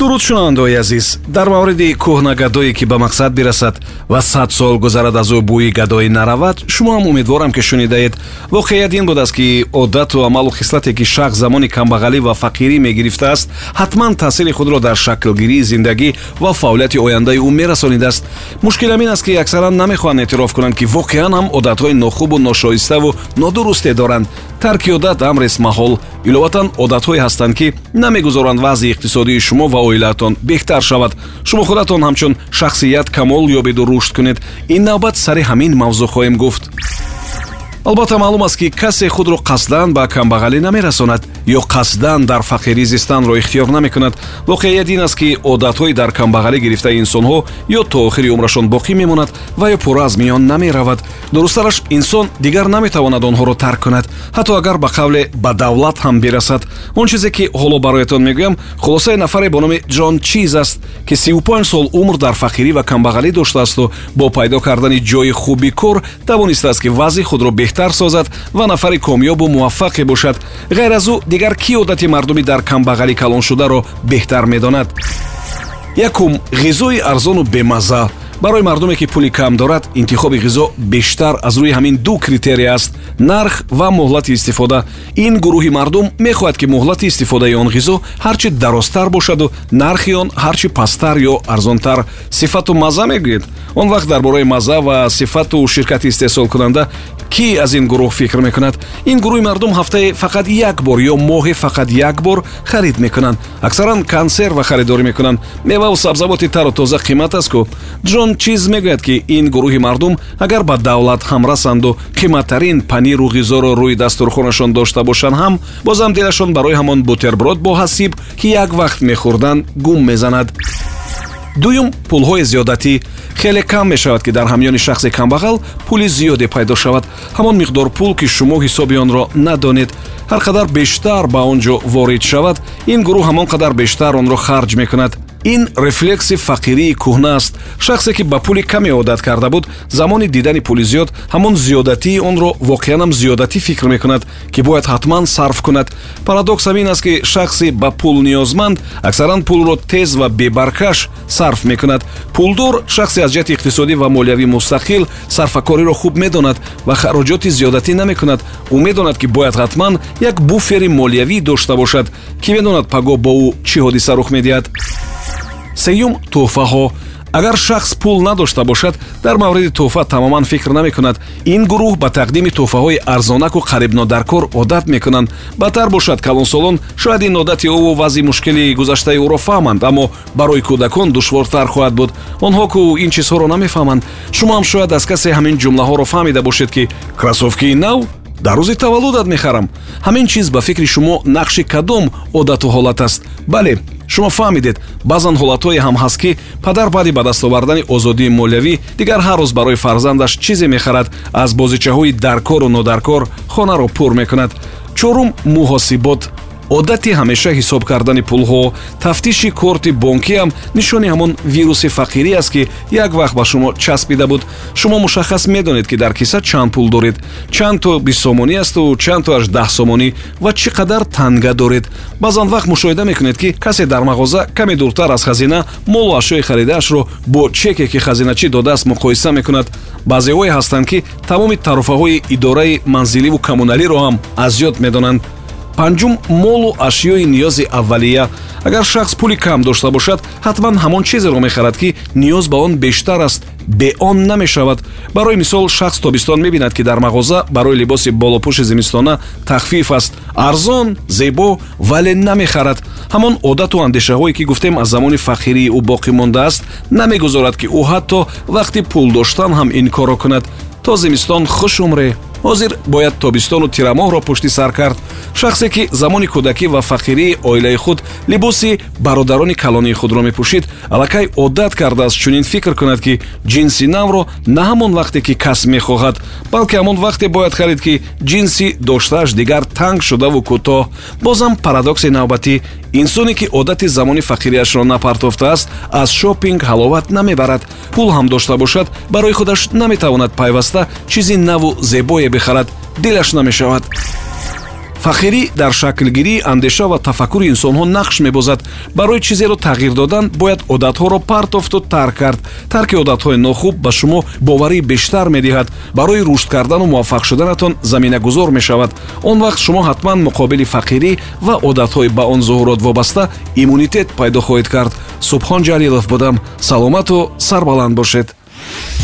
дуруд шунавандаои азиз. Дар мавриди кӯҳна гадое ки ба мақсад бирасад ва сад сол гузарад аз ӯ бӯи гадоӣ наравад шумоам умедворам ки шунидаед. Воқеият ин будааст ки одату амалу хислате ки шахс замони камбағалӣ ва фақирӣ мегирифтааст ҳатман таъсири худро дар шаклгирии зиндагӣ ва фаъолияти ояндаи ӯ мерасонидааст. Мушкилам ин аст ки аксаран намехоҳанд эътироф кунанд ки воқеан ҳам одатҳои нохубу ношоиставу нодурусте доранд тарки одат амрест маҳол иловатан одатҳое ҳастанд ки намегузоранд вазъи иқтисодии шумо ва оилаатон беҳтар шавад. Шумо худатон ҳамчун шахсият камол ёбеду рушд кунед. Ин навбат сари ҳамин мавзӯъ хоҳем гуфт албатта маълум аст ки касе худро қасдан ба камбағалӣ намерасонад ё қасдан дар фақирӣ зистанро ихтиёр намекунад. Воқеият ин аст ки одатҳои дар камбағалӣ гирифтаи инсонҳо ё то охири умрашон боқӣ мемонад ва ё пурра аз миён намеравад. Дурусттараш инсон дигар наметавонад онҳоро тарк кунад ҳатто агар ба қавле ба давлат ҳам бирасад. Он чизе ки ҳоло бароятон мегӯям хулосаи нафаре бо номи ҷон чиз аст ки сипанҷ сол умр дар фақирӣ ва камбағалӣ доштаасту бо пайдо кардани ҷои хуби кор тавонистааст ки вазъи худро беҳтар созад ва нафари комёбу муваффақе бошад. Ғайр аз ӯ дигар кӣ одати мардуми дар камбағалӣ калоншударо беҳтар медонад? Якум ғизои арзону бемазза барои мардуме ки пули кам дорад интихоби ғизо бештар аз рӯи ҳамин ду критерия аст нарх ва муҳлати истифода. Ин гурӯҳи мардум мехоҳад ки муҳлати истифодаи он ғизо ҳарчи дарозтар бошаду нархи он ҳарчи пасттар ё арзонтар. Сифату мазза мегӯед. Он вақт дар бораи мазза ва сифату ширкати истеҳсолкунанда кӣ аз ин гурӯҳ фикр мекунад? Ин гурӯҳи мардум ҳафтае фақат як бор ё моҳе фақат як бор харид мекунанд. Аксаран консерва харидорӣ мекунанд. Меваву сабзавоти тару тоза қимат аст ку ҷон он чиз мегӯяд ки ин гурӯҳи мардум агар ба давлат ҳам расанду қиматтарин паниру ғизоро рӯи дастурхонашон дошта бошанд ҳам бозам дилашон барои ҳамон бутерброд бо ҳасиб ки як вақт мехӯрданд гум мезанад. Дуюм пулҳои зиёдатӣ хеле кам мешавад ки дар ҳамёни шахси камбағал пули зиёде пайдо шавад. Ҳамон миқдор пул ки шумо ҳисоби онро надонед. Ҳар қадар бештар ба он ҷо ворид шавад. Ин гурӯҳ ҳамон қадар бештар онро харҷ мекунад ин рефлекси фақирии кӯҳна аст. Шахсе ки ба пули каме одат карда буд замони дидани пули зиёд ҳамон зиёдатии онро воқеанам зиёдатӣ фикр мекунад ки бояд ҳатман сарф кунад. Парадоксам ин аст ки шахси ба пул ниёзманд аксаран пулро тез ва бебаркаш сарф мекунад. Пулдор шахсе аз ҷиҳати иқтисодӣ ва молиявӣ мустақил сарфакориро хуб медонад ва хароҷоти зиёдатӣ намекунад. Ӯ медонад ки бояд ҳатман як буфери молиявӣ дошта бошад ки медонад паго бо ӯ чӣ ҳодиса рух медиҳад сеюм тӯҳфаҳо. Агар шахс пул надошта бошад дар мавриди тӯҳфа тамоман фикр намекунад. Ин гурӯҳ ба тақдими тӯҳфаҳои арзонаку қарибнодаркор одат мекунанд. Бадтар бошад калонсолон шояд ин одати ӯву вазъи мушкили гузаштаи ӯро фаҳманд аммо барои кӯдакон душвортар хоҳад буд. Онҳо ку ин чизҳоро намефаҳманд. Шумо ҳам шояд аз касе ҳамин ҷумлаҳоро фаҳмида бошед ки красовкии нав дар рӯзи таваллудат мехарам. Ҳамин чиз ба фикри шумо нақши кадом одату ҳолат аст. Бале шумо фаҳмидед баъзан ҳолатҳое ҳам ҳаст ки падар баъди ба даст овардани озодии молиявӣ дигар ҳар рӯз барои фарзандаш чизе мехарад аз бозичаҳои даркору нодаркор хонаро пур мекунад. Чорум муҳосибот одати ҳамеша ҳисоб кардани пулҳо тафтиши корти бонкиам нишони ҳамон вируси фақирӣ аст ки як вақт ба шумо часпида буд. Шумо мушаххас медонед ки дар киса чанд пул доред. Чанд то бистсомонӣ асту чанд то аш даҳсомонӣ ва чӣ қадар танга доред? Баъзан вақт мушоҳида мекунед ки касе дар мағоза каме дуртар аз хазина молу ашёи харидаашро бо чеке ки хазиначӣ додааст муқоиса мекунад. Баъзеҳое ҳастанд ки тамоми тарофаҳои идораи манзиливу коммуналиро ҳам аз ёд медонанд панҷум молу ашёи ниёзи аввалия. Агар шахс пули кам дошта бошад ҳатман ҳамон чизеро мехарад ки ниёз ба он бештар аст бе он намешавад. Барои мисол шахс тобистон мебинад ки дар мағоза барои либоси болопӯши зимистона тахфиф аст. Арзон зебо вале намехарад. Ҳамон одату андешаҳое ки гуфтем аз замони фақирии ӯ боқӣ мондааст намегузорад ки ӯ ҳатто вақти пул доштан ҳам ин корро кунад. То зимистон хуш умре ҳозир бояд тобистону тирамоҳро пушти сар кард. Шахсе ки замони кӯдакӣ ва фақирии оилаи худ либоси бародарони калонии худро мепӯшид аллакай одат кардааст чунин фикр кунад ки ҷинси навро на ҳамон вақте ки кас мехоҳад балки ҳамон вақте бояд харид ки ҷинси доштааш дигар танг шудаву кӯтоҳ. Бозам парадокси навбатӣ инсоне ки одати замони фақириашро напартофтааст аз шопинг ҳаловат намебарад. Пул ҳам дошта бошад барои худаш наметавонад пайваста чизи наву зебое бихарад дилаш намешавад. Фақирӣ дар шаклгирии андеша ва тафаккури инсонҳо нақш мебозад. Барои чизеро тағйир додан бояд одатҳоро партофту тарк кард. Тарки одатҳои нохуб ба шумо боварии бештар медиҳад. Барои рушд кардану муваффақ шуданатон заминагузор мешавад. Он вақт шумо ҳатман муқобили фақирӣ ва одатҳои ба он зуҳурот вобаста иммунитет пайдо хоҳед кард. Субҳон ҷалилов будам. Саломату сарбаланд бошед